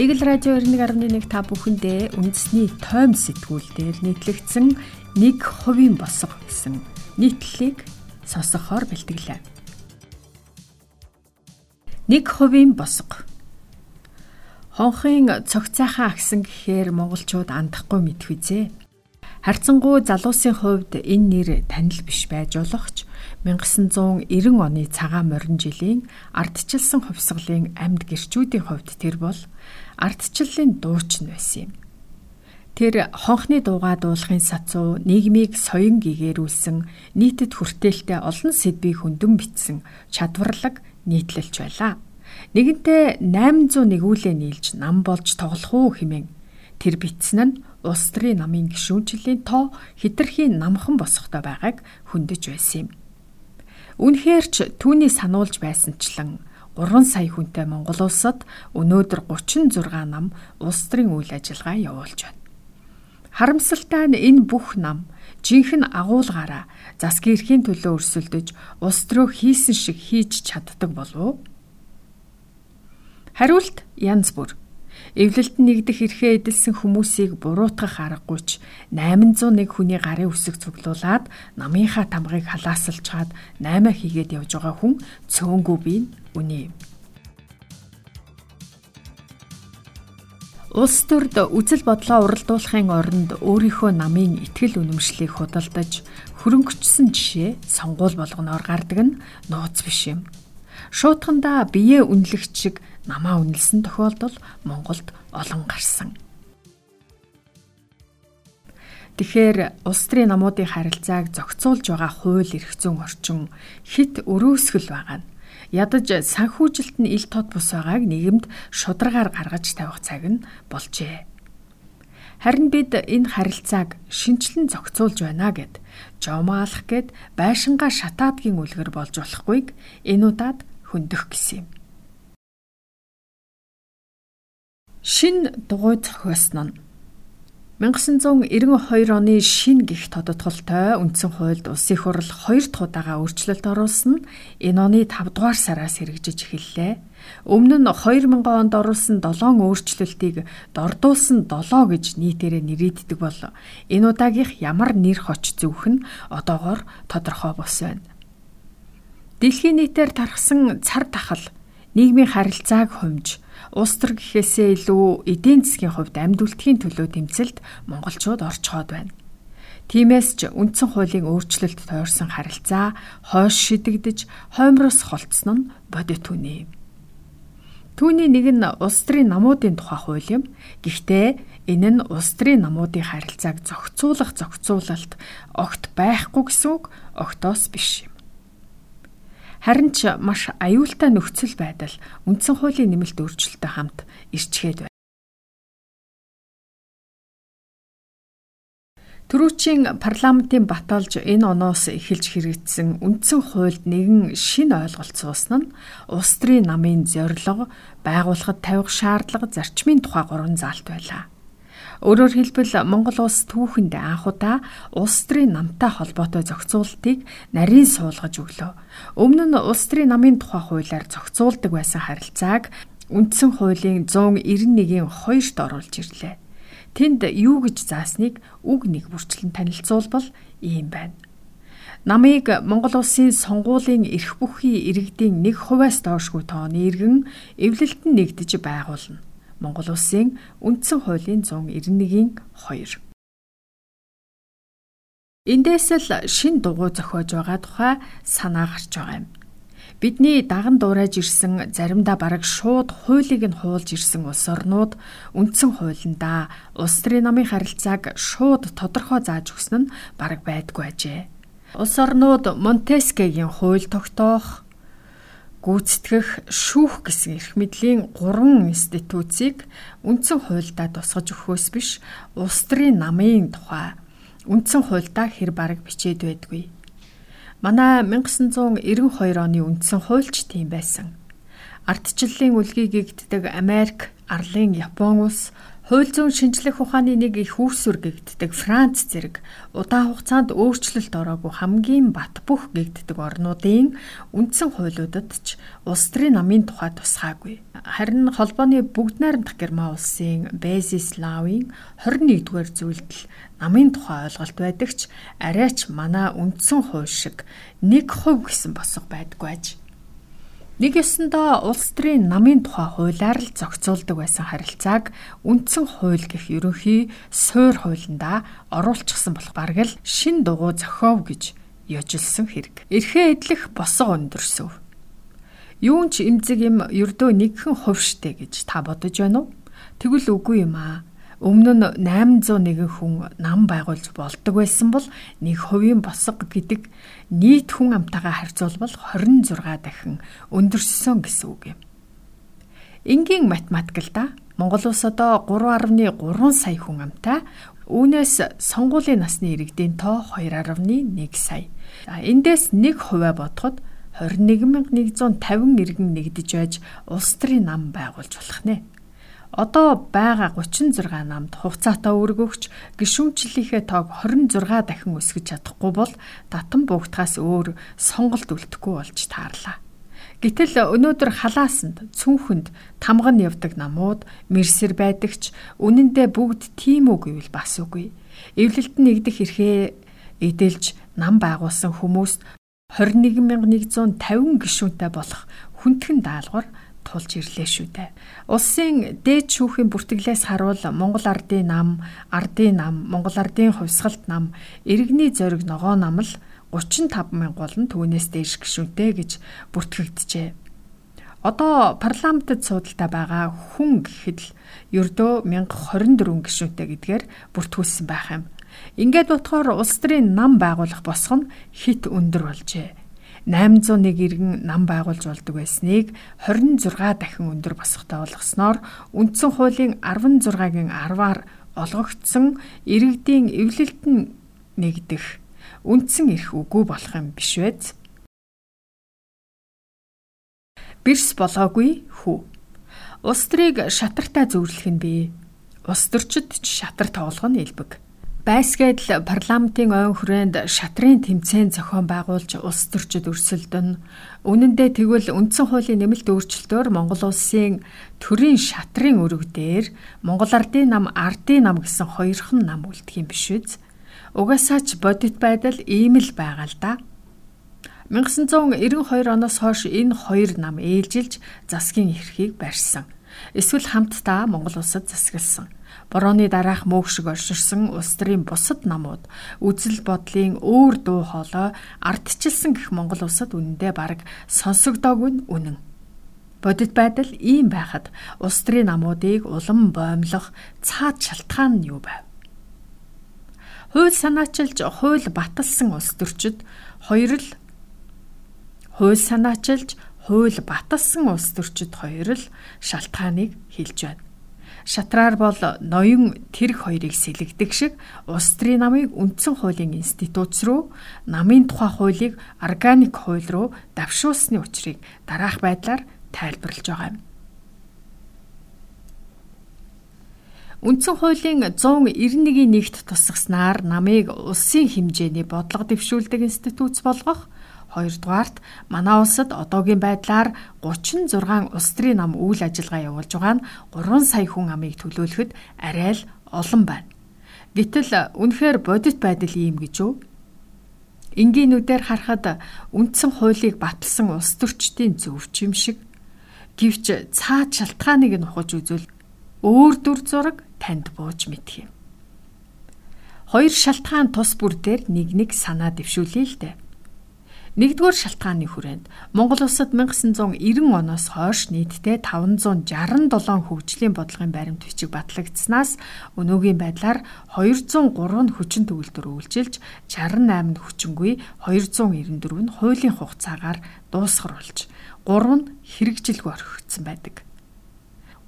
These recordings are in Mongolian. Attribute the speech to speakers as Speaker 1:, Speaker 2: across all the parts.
Speaker 1: Игэл радио 91.1 та бүхэндээ үндэсний тойм сэтгүүлдээр нийтлэгдсэн нэг хувийн босго гэсэн нийтлэлийг сонсохоор бэлтгэлээ. Нэг хувийн босго. Хонхын цогцайхаа агсан гэхээр монголчууд андахгүй мэдвүзээ. Харцангуй залуусын хувьд энэ нэр танил биш байж болох ч 1990 оны цагаан морин жилийн ардчилсан хувьсгалын амьд гэрчүүдийн хувьд тэр бол ардчлалын дуучин байсан юм. Тэр хонхны дууга дуулахын сацуу нийгмийг соён гэгэрүүлсэн нийтэд хүртээлтэй олон сэдвийг хөндөм битсэн чадварлаг нийтлэлч байлаа. Нэгэнтээ 800 нэгүүлээ нийлж нам болж тоглох уу хэмээн тэр битсэн нь улс төрийн намын гишүүнчлийн тоо хитрхийн намхан босготой байгааг хөндөж байсан юм. Үнэхээр ч түүний сануулж байсанчлан 3 сая хүнтэй Монгол улсад өнөөдөр 36 нам улс төрийн үйл ажиллагаа явуулж байна. Харамсалтай нь энэ бүх нам жинхэнэ агуулгаараа засгийн эрхийн төлөө өрсөлдөж улс төрөө хийсэн шиг хийж чаддаг болов уу? Хариулт янз бүр. Эвлэлд нэгдэх эрхээ эдэлсэн хүмүүсийг буруутгах аргагүй ч 801 хүний гарын үсэг цуглуулад намынхаа тамгыг халаасалж чад 8 хийгээд явж байгаа хүн цөөнгүй бий үний. Улс төрд үзэл бодлоо уралдуулахын оронд өөрийнхөө намын итгэл үнэмшлийг худалдаж хөрөнгөчсөн жишээ сонгуул болгоноор гардаг нь нууц биш юм. Шуутгандаа бие үнэлэгч шиг намаа үнэлсэн тохиолдол Монголд олон гарсан. Тэгэхээр улс төрийн намуудын харилцааг зохицуулж байгаа хууль эрх зүйн орчин хит өрөөсгөл байгаа нь ядаж санхүүжилт нь ил тод бус байгааг нийгэмд шударгаар гаргаж тавих цаг нь болжээ. Харин бид энэ харилцааг шинчлэн зохицуулж байна гэд жомаалах гэд байшингаа шатаадгийн үлгэр болж болохгүйг энэ удаад хөндөх гэсэн юм. Шин дугуй зохиосон нь 1992 оны шин гих тодотголтой үндсэн хуульд улсын хурал хоёр дахь удаага өөрчлөлт оруулсан нь энэ оны 5 дугаар сараас хэрэгжиж эхэллээ. Өмнө нь 2000 онд оруулсан 7 өөрчлөлтийг дордуулсан 7 гэж нийтээрээ нэрийддэг бол энэ удаагийнх ямар нэр хоч зөвх нь одоогоор тодорхой бос байна. Дэлхийн нийтээр тархсан цар тахал нийгмийн харилцааг хумж улс төр гэхээсээ илүү эдийн засгийн хувьд амьд үлдэхийн төлөө тэмцэлд монголчууд орчхоод байна. Тиймээс ч үндсэн хуулийн өөрчлөлт тойрсон харилцаа хойш шидэгдэж хоймроос холцсон нь бодит түүний. Түүний нэг нь улс төрийн намуудын тухай хууль юм. Гэхдээ энэ нь улс төрийн намуудын харилцааг зохицуулах зохицуулалт огт байхгүй гэсэн үг огтоос биш юм. Харин ч маш аюултай нөхцөл байдал үндсэн хуулийн нэмэлт өөрчлөлтөй хамт ирчгээд байна. Төрүүчийн парламентын баталж энэ оноос эхэлж хэрэгжсэн үндсэн хуульд нэгэн шинэ ойлголт суусан нь улс төрийн намын зорилго байгуулахад тавих шаардлага зарчмын тухай гурван заалт байлаа. Өөрөөр хэлбэл Монгол улс түүхэнд анх удаа улс төрийн намтай холбоотой зохицуултыг нарийн суулгаж өглөө. Өмнө нь улс төрийн намын тухай хуулиар зохицуулдаг байсан харилцааг үндсэн хуулийн 191-ийн 2-т оруулж ирлээ. Тэнд юу гэж заасныг үг нэг бүрчлэн танилцуулбал ийм байна. Намыг Монгол улсын сонгуулийн эрх бүхий иргэдийн 1%-аас доошгүй тооны иргэн эвлэлтэн нэгдэж байгуулна. Монгол Улсын үндсэн хуулийн 191-ийн 2. Эндээс л шин дугуй зохиож байгаа тухай санаа гарч байгаа юм. Бидний даган дуурайж ирсэн заримдаа бараг шууд хуулийг нь хуулж ирсэн улс орнууд үндсэн хуулиндаа улс төрийн намын харилцааг шууд тодорхой зааж өгсөн нь бараг байдгүй ажээ. Улс орнууд Монтескегийн хууль тогтоох, гүйцэтгэх шүүх гэсэн эрх мэдлийн гурван институцийг үндсэн хуульдаа тусгаж өгөхөөс биш улс төрийн намын тухай үндсэн хуульдаа хэр бараг бичээд байдгүй. Манай 1992 оны үндсэн хуульч тийм байсан. Ардчлалын үлгийг гэгддэг Америк, Арлын Япон улс, Хууль зүйн шинжлэх ухааны нэг их үүсвэр гэгддэг Франц зэрэг удаан хугацаанд өөрчлөлт ороогүй хамгийн бат бөх гэгддэг орнуудын үндсэн хуулиудад ч улс төрийн намын тухай тусгаагүй. Харин холбооны бүгд найрамдах Герман улсын Law-ийн 21-р зүйлдэл намын тухай ойлголт байдаг ч арайч манай үндсэн хууль шиг 1% гэсэн босго байдгүй аж. Нэг ёсондоо улс төрийн намын тухай хуулиар л зохицуулдаг байсан харилцааг үндсэн хууль гэх ерөнхий суур хуулиндаа оруулчихсан болох бараг л шин дугуй зохиов гэж ёжилсон хэрэг. Эрхээ эдлэх босго өндөрсөв. Юун ч эмзэг юм ердөө нэгхэн хувь штэ гэж та бодож байна уу? Тэгвэл үгүй юм аа. Өмнө нь 801 хүн нам байгуулж болдог байсан бол нэг хувийн босго гэдэг нийт хүн амтайгаа харьцуулбал 26 дахин өндөрсөн гэсэн үг юм. Энгийн математик л да. Монгол улс одоо 3.3 сая хүн амтай. Үүнээс сонгуулийн насны иргэдийн тоо 2.1 сая. Эндээс 1 хувиа бодоход 21150 иргэн нэгдэж байж улс төрийн нам байгуулж болох нэ. Одоо байгаа 36 намд хугацаатай өргөгч гişүнчлэлийнхээ тоог 26 дахин өсгөж чадахгүй бол татан бугтахаас өөр сонголт үлдэхгүй болж таарлаа. Гэтэл өнөөдөр халаасанд цүнхэнд тамган явдаг намууд мэрсэр байдагч үнэндээ бүгд тийм үг гэвэл бас үгүй. Эвлэлт нэгдэх эрхээ эдэлж нам байгуулсан хүмүүст 21150 гишүүнтэй болох хүндхэн даалгавар тулж ирлээ шүү дээ. Улсын дээд шүүхийн бүртгэлээс харуул Монгол ардын нам, ардын нам, Монгол ардын хувьсгалт нам, иргэний зориг ногоо нам л 35 мянган гол нь түүнээс дээш гишүүнтэй гэж бүртгэгджээ. Одоо парламентд суудалтай байгаа хүн гэхэд л ердөө 1024 гишүүнтэй гэдгээр бүртгүүлсэн байх юм. Ингээд утгаар улс төрийн нам байгуулах босго нь хит өндөр болжээ. 801 иргэн нам байгуулж болдог байсныг 26 дахин өндөр босготой болгосноор үндсэн хуулийн 16-гийн 10-аар олгогдсон иргэдийн эвлэлт нь нэгдэх үндсэн эрх үгүй болох юм биш үү? Бэрс болоогүй хүү. Улс төрийг шатартай зөвөрлөх нь бий. Улс төрчид ч шатар тоглох нь элбэг. Байсгээд парламентын ойн хүрээнд шатрын тэмцээн зохион байгуулж улс төрчид өрсөлдөн. Үнэн дээр тэгвэл үндсэн хуулийн нэмэлт өөрчлөлтөөр Монгол улсын төрийн шатрын өрөг дээр Монгол ардын нам, ардын нам гэсэн хоёрхан нам үлдэх юм биш үү? Угаасаа ч бодит байдал ийм л байгаа л да. 1992 оноос хойш энэ хоёр нам ээлжилж засгийн эрхийг барьсан. Эсвэл хамтдаа Монгол улсад засагласан. Борооны дараах мөөх шиг орширсан улс төрийн бусад намууд үзэл бодлын өөр дуу хоолой ардчилсан гэх Монгол улсад үнэндээ бараг сонсогдоогүй нь үнэн. Бодит байдал ийм байхад улс төрийн намуудыг улам боомлох цаад шалтгаан нь юу байв? Хууль санаачилж хууль баталсан улс төрчид хоёр л хууль санаачилж хууль баталсан улс төрчид хоёр л шалтгааныг хэлж байна. Шатраар бол ноён тэрэг хоёрыг сэлэгдэг шиг улс төрийн намыг үндсэн хуулийн институтс руу намын тухай хуулийг органик хууль руу давшуулсны учрыг дараах байдлаар тайлбарлаж байгаа юм. Үндсэн хуулийн 191-ийн нэгт тусгаснаар намыг улсын хэмжээний бодлого дэвшүүлдэг институтс болгох Хоёрдугаарт манай улсад одоогийн байдлаар 36 улс төрийн нам үйл ажиллагаа явуулж байгаа нь 3 сая хүн амыг төлөөлөхөд арай л олон байна. Гэтэл үнэхээр бодит байдал ийм гэж үү? Энгийнүүдээр харахад үндсэн хуулийг баталсан улс төрчдийн зөвч юм шиг гэвч цаад шалтгааныг нь ухаж үзвэл өөр дүр зураг танд бууж мэдх юм. Хоёр шалтгаан тус бүр дээр нэг нэг санаа дэвшүүлээ л дээ. Нэгдүгээр шалтгааны хүрээнд Монгол улсад 1990 оноос хойш нийтдээ 567 хөгжлийн бодлогын баримт бичиг батлагдсанаас өнөөгийн байдлаар 203 нь хүчин төгөлдөр үйлчилж 68 нь хүчингүй 294 нь хуулийн хугацаагаар дуусгар болж 3 нь хэрэгжилгүй орхигдсон байдаг.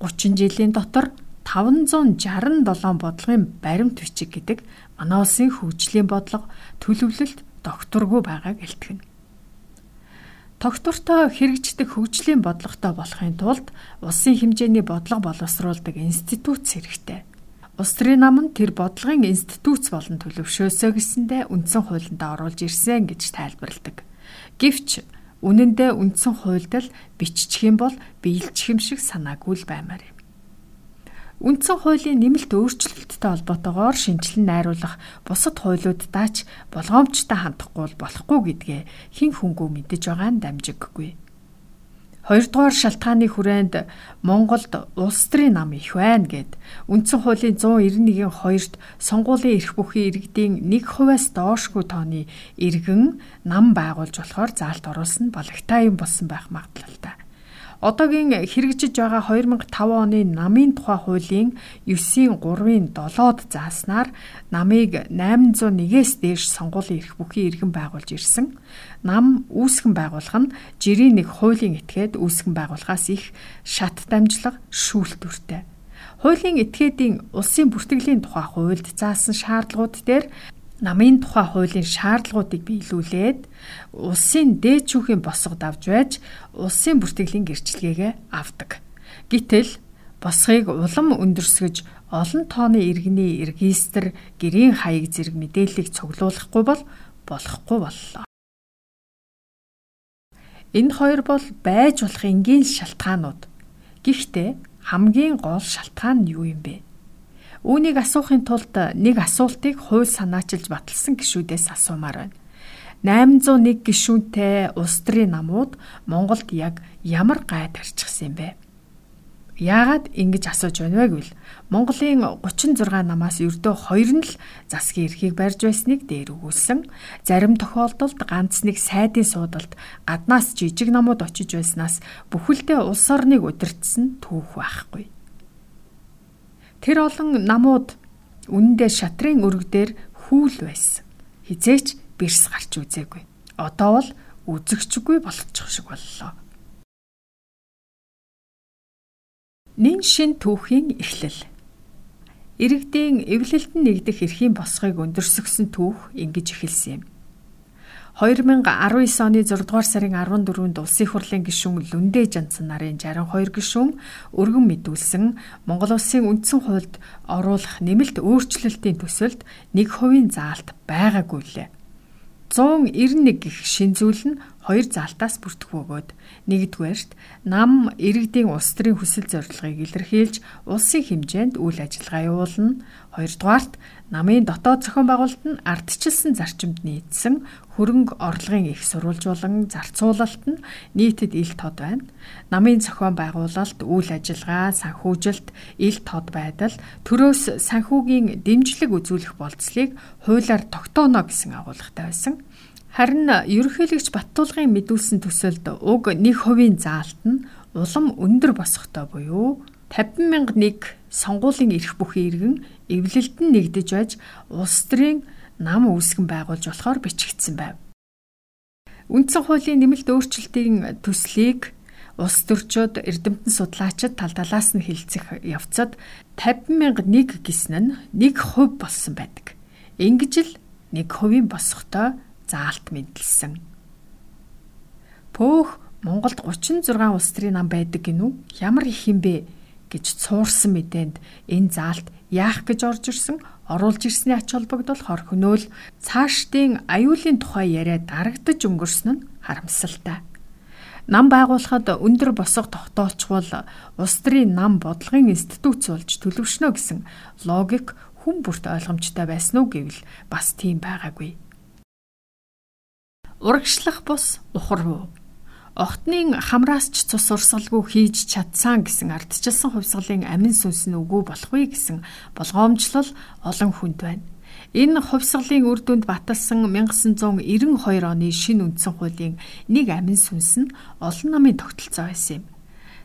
Speaker 1: 30 жилийн дотор 567 бодлогын баримт бичиг гэдэг манай улсын хөгжлийн бодлого төлөвлөлт докторгүй байгааг илтгэнэ. Тогтвортой хэрэгждэг хөгжлийн бодлоготой болохын тулд улсын хэмжээний бодлого боловсруулдаг институт хэрэгтэй. Улс төрийн нам нь тэр бодлогын институт болон төлөвшөөсөө гэсэндэ үндсэн хуулинд оруулж ирсэн гэж тайлбарладаг. Гэвч үнэндээ үндсэн хуульд л биччих юм бол биелчих юм шиг санаагүй л баймаар юм. Үндсэн хуулийн нэмэлт өөрчлөлттэй холбоотойгоор шинжилэн найруулах бусад хуулиудаа ч болгоомжтой хандахгүй болохгүй гэдгээ хэн хүнгүү мэдэж байгаа нь дамжиггүй. Хоёрдугаар шалтгааны хүрээнд Монголд улс төрийн нам их байна гэд үндсэн хуулийн 191-ийн 2-т сонгуулийн эрх бүхий иргэдийн 1%-аас доошгүй тооны иргэн нам байгуулж болохоор заалт оруулсан балагтай юм болсон байх магадлалтай. Одоогийн хэрэгжиж байгаа 2005 оны намын тухай хуулийн 9-ийн 3-ын 7-д зааснаар намыг 801-ээс дээш сонгуулийн эрх бүхий иргэн байгуулж ирсэн. Нам үүсгэн байгуулах нь жирийн нэг хуулийн этгээд үүсгэн байгуулахаас их шат дамжлага шүүлтүртэй. Хуулийн этгээдийн улсын бүртгэлийн тухай хуульд заасан шаардлагууд дээр намын тухай хуулийн шаардлагуудыг биелүүлээд улсын дээд шүүхийн босгод авч байж улсын бүртгэлийн гэрчлэгээгээ авдаг. Гэтэл босхийг улам өндөрсгөж олон тооны иргэний регистр гэрийн хаяг зэрэг мэдээллийг цуглуулахгүй бол болохгүй боллоо. Энэ хоёр бол байж болох энгийн шалтгаанууд. Гэхдээ хамгийн гол шалтгаан нь юу юм бэ? Үүнийг асуухын тулд нэг асуултыг хууль санаачилж баталсан гишүүдээс асуумаар байна. 801 гишүүнтэй улс төрийн намууд Монголд яг ямар гай тарчихсан юм бэ? Яагаад ингэж асууж байна вэ гэвэл Монголын 36 намаас ердөө 2 нь л засгийн эрхийг барьж байсныг дээр өгүүлсэн. Зарим тохиолдолд ганц нэг сайдын суудалд гаднаас жижиг намууд очиж байснаас бүхэлдээ улс орныг удирдсан түүх байхгүй. Тэр олон намууд үнэндээ шатрын өргөдөр хүүл байсан. Хизээч бэрс гарч үзээгүй. Одоо бол үзэгчгүй болчих шиг боллоо. Нин шин түүхийн эхлэл. Иргэдийн эвлэлтэн нэгдэх эрхийн босхыг өндөрсгсөн түүх ингэж эхэлсэн юм. 2019 оны 6 дугаар сарын 14-нд улсын хурлын гишүүн Лүндэ Жанцсан нарын 62 гишүүн өргөн мэдүүлсэн Монгол улсын үндсэн хуульд оруулах нэмэлт өөрчлөлтийн төсөлд 1% заалт байгаагүй лээ. 191 гих шин зүйл нь хоёр залтаас бүрдэх бөгөөд нэгдүгээрт нам иргэдийн улс төрийн хүсэл зорилгыг илэрхийлж улсын хэмжээнд үйл ажиллагаа явуулна. Хоёрдугаарт намын дотоод зохион байгуулалт нь ардчилсан зарчимд нийцсэн хөрөнгө орлогын их сурвалжуулан зарцуулалт нь нийтэд ил тод байна. Намын зохион байгуулалт, үйл ажиллагаа, санхүүжилт, ил тод байдал, төрөөс санхүүгийн дэмжлэг үзүүлэх болцлыг хуулиар тогтооно гэсэн агуулгатай байсан. Харин ерөнхийлөгч Баттуулгын мэдүүлсэн төсөлд уг 1% заалт нь улам өндөр босгохтой буюу 50 мянга нэг сонгуулийн эрх бүхий иргэн эвлэлтэн нэгдэж байж улс төрийн нам үүсгэн байгуулж болохоор бичигдсэн байв. Үндсэн хуулийн нэмэлт өөрчлөлтийн төслийг улс төрчид эрдэмтэн судлаачид тал талаас нь хилцэх явцад 50 мянга нэг гисэн нь 1% болсон байдаг. Ингэж л 1% босгохдоо заалт мэдлсэн. Пөөх Монголд 36 улс төрийн нам байдаг гинүү? Ямар их юм бэ гэж цуурсан мэдээнд энэ заалт яах гэж орж ирсэн оруулж ирсний ач холбогдол хор хөнөөл цаашдын аюулын тухай яриа дарагдж өнгөрсөн нь харамсалтай. Нам байгуулахад өндөр босго тогтоолчвол улс төрийн нам бодлогын институт болж төлөвшнө гэсэн логик хүн бүрт ойлгомжтой байсан уу гэвэл бас тийм байгаагүй. Урагшлах бус ухар уу? Охтны хамраас ч цус урсгалгүй хийж чадсан гэсэн ардчилсан хувьсгалын амин сүнс нь үгүй болохгүй гэсэн болгоомжлол олон хүнд байна. Энэ хувьсгалын үр дүнд баталсан 1992 оны шинэ үндсэн хуулийн нэг амин сүнс нь олон намын тогтолцоо байсан юм.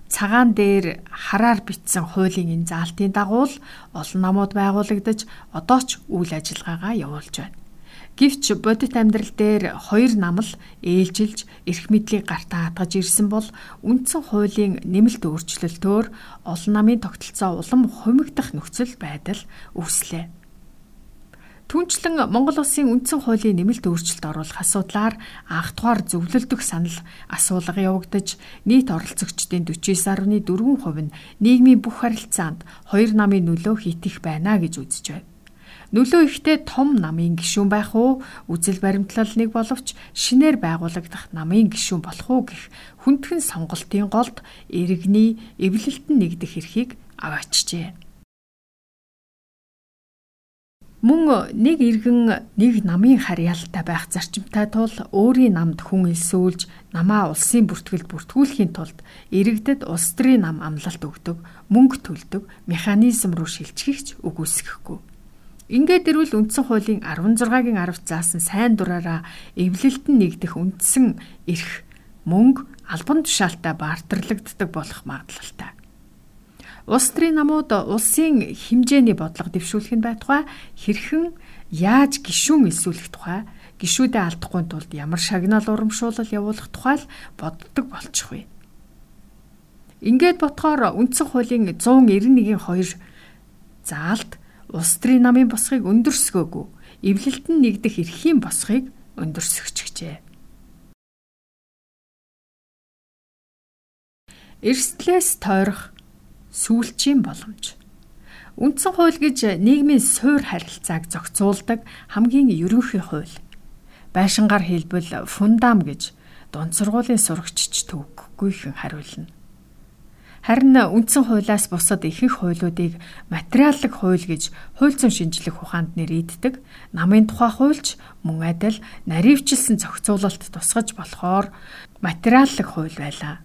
Speaker 1: Цагаан дээр хараар бичсэн хуулийн энэ заалтын дагуу олон намууд байгуулагдаж одоо ч үйл ажиллагаагаа явуулж байна. Гэвч бодит амьдрал дээр хоёр намл ээлжилж эрх мэдлийг гартаа хатгаж ирсэн бол үндсэн хуулийн нэмэлт өөрчлөлтөөр олон намын тогтолцоо улам хумигдах нөхцөл байдал үүслээ. Түүнчлэн Монгол Улсын үндсэн хуулийн нэмэлт өөрчлөлт оруулах асуудлаар анх дугаар зөвлөлдөх санал асуулга явагдаж нийт оролцогчдын 49.4% нь нийгмийн бүх харилцаанд хоёр намын нөлөө хийх байна гэж үзэж байна. Нөлөө ихтэй том намын гишүүн байх уу, үзэл баримтлал нэг боловч шинээр байгуулагдах намын гишүүн болох уу гэх хүндхэн сонголтын голд иргэний эвлэлтэн нэгдэх эрхийг аваачжээ. Мөн нэг иргэн нэг намын харьяалтай байх зарчимтай тул өөрийн намд хүн элсүүлж намаа улсын бүртгэлд бүртгүүлэхийн тулд иргэдэд улс төрийн нам амлалт өгдөг, мөнгө төлдөг механизм руу шилжихийч үгүйсэхгүй. Ингээд ирвэл үндсэн хуулийн 16-гийн 10 заасан сайн дураараа эвлэлтэн нэгдэх үндсэн эрх мөнгө албан тушаалтай баартарлагддаг болох магадлалтай. Улс төрийн намууд улсын хэмжээний бодлого дэвшүүлэх нь байтугай хэрхэн яаж гişүүн эсүүлэх тухай гişүүдээ алдахгүй тулд ямар шагнал урамшуулал явуулах тухай л боддог болчихвээ. Ингээд ботхоор үндсэн хуулийн 191-ийн 2 заалт улс төрийн намын босхийг өндөрсгөөгүй эвлэлтэн нэгдэх эрхийн босхийг өндөрсгчихжээ. Эрсдлээс тойрох сүүлчийн боломж. Үндсэн хууль гэж нийгмийн суур харилцааг зохицуулдаг хамгийн ерөнхий хууль. Байшингаар хэлбэл фундам гэж дунд сургуулийн сурагчч төвөггүйхэн хариулна. Харин үндсэн хуулиас бусад ихэнх хуулиудыг материаллык хууль гэж хууль зүйн шинжлэх ухаанд нэрийддэг. Намын тухай хуульч мөн адил наривчлсан зохицуулалт тусгаж болохоор материаллык хууль байлаа.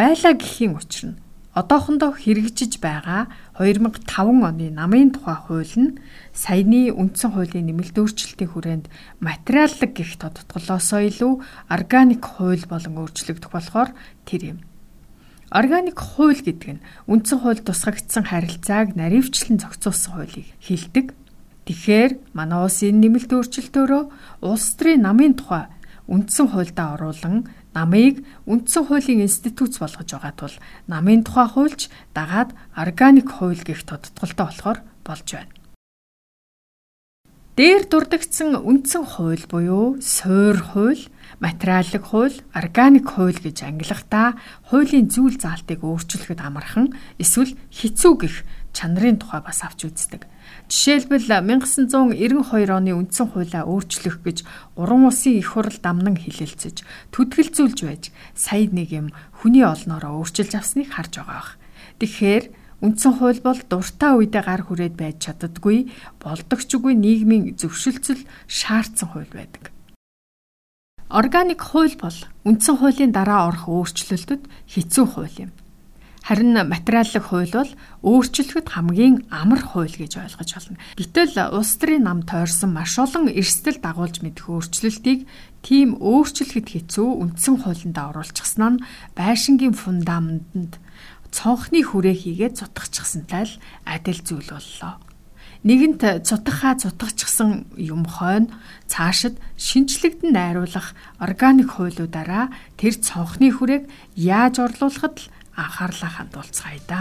Speaker 1: Байлаа гэхийн учир нь одоохондоо хэрэгжиж байгаа 2005 оны намын тухай хууль нь саяны үндсэн хуулийн нэмэлт өөрчлөлтийн хүрээнд материаллык гих тодтголоосоо илүү органик хууль болон өөрчлөгдөх болохоор тэр юм. Органик хууль гэдэг нь үндсэн хууль тусгагдсан харилцааг наривчлан зохицуулсан хуулийг хэлдэг. Тэгэхээр манай улс энэ нэмэлт өөрчлөлтөөрөө улс төрийн намын тухай үндсэн хуульдаа оруулан намыг үндсэн хуулийн институт болгож байгаа тул намын тухай хуульч дагаад органик хууль гэх тодтголтой болохоор болж байна. Дээр дурдгдсан үндсэн хууль буюу суур хууль, материаллык хууль, органик хууль гэж ангилахдаа хуулийн зүйл заалтыг өөрчлөхөд амархан эсвэл хэцүү гэх чанарын тухай бас авч үздэг. Жишээлбэл 1992 оны үндсэн хуулиа өөрчлөх гэж уран улсын их хурл дамнан хилэлцэж төдгөлзүүлж байж сая нэг юм хүний олноороо өөрчилж авсныг харж байгаа бах. Тэгэхээр үндсэн хууль бол дуртай үедээ гар хүрээд байж чаддаггүй болдогчгүй нийгмийн зөвшөлтсөл шаардсан хууль байдаг. Органик хууль бол үндсэн хуулийн дараа орох өөрчлөлтөд хэцүү хууль юм. Харин материаллык хууль бол өөрчлөхөд хамгийн амар хууль гэж ойлгож болно. Гэтэл улс төрийн нам тойрсон маш олон эрсдэл дагуулж мэдэх өөрчлөлтийг тийм өөрчлөхөд хэцүү үндсэн хуулинд оруулчихсан нь байшингийн фундаментанд цонхны хүрээ хийгээд цутгахчихсантай л адил зүйл боллоо. Нэгэнт цутгахаа цутгахчихсан юм хойно цаашид шинжлэгдэн найруулах органик хуулиудаараа тэр цонхны хүрээг яаж орлуулахад л анхаарлаа хандуулцгаая да.